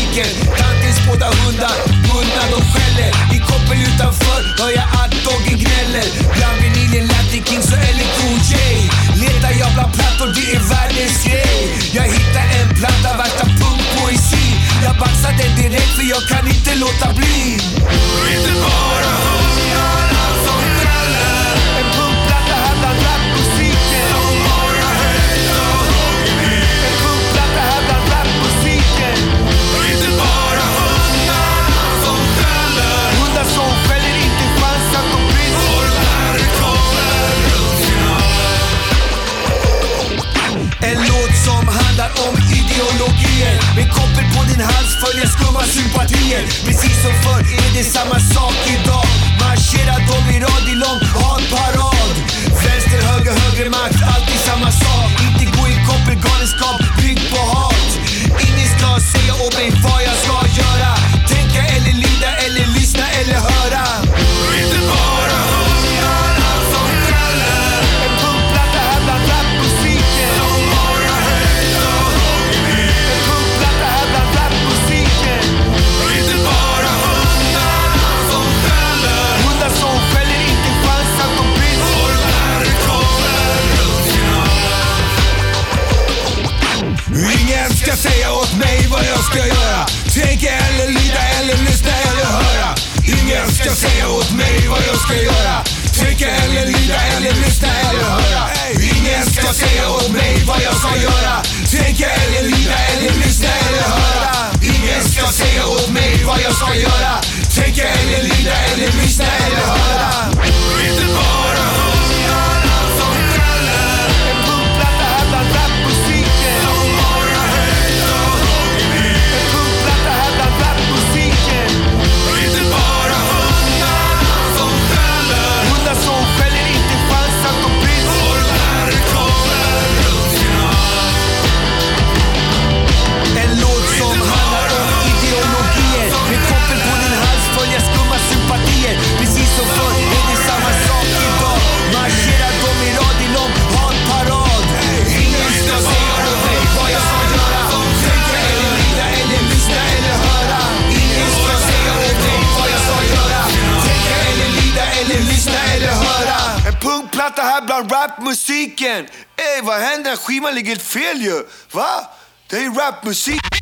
musiken. Tantins båda hundar, hundar de skäller. I koppel utanför hör jag att doggen gnäller. om ideologier. Med koppel på din hals följer skumma sympatier. Precis som förr är det samma sak idag. Marscherar dom i rad i lång hatparad Vänster, höger, högre makt, alltid samma sak. Inte gå i koppel Galenskap byggt på hat. Ingen ska säga åt mig vad säga åt mig vad jag ska göra. Tänka eller lyda eller lyssna eller höra. Ingen ska säga åt mig vad jag ska göra. Tänka eller lyda eller lyssna eller höra. Ingen ska säga åt mig vad jag ska göra. Tänka eller lyda eller lyssna eller höra. Ingen ska säga åt mig vad jag ska göra. Tänka eller lyda eller lyssna punkplatta här bland rapmusiken Ey vad händer? Skivan ligger helt fel ju! Va? Det är ju rapmusik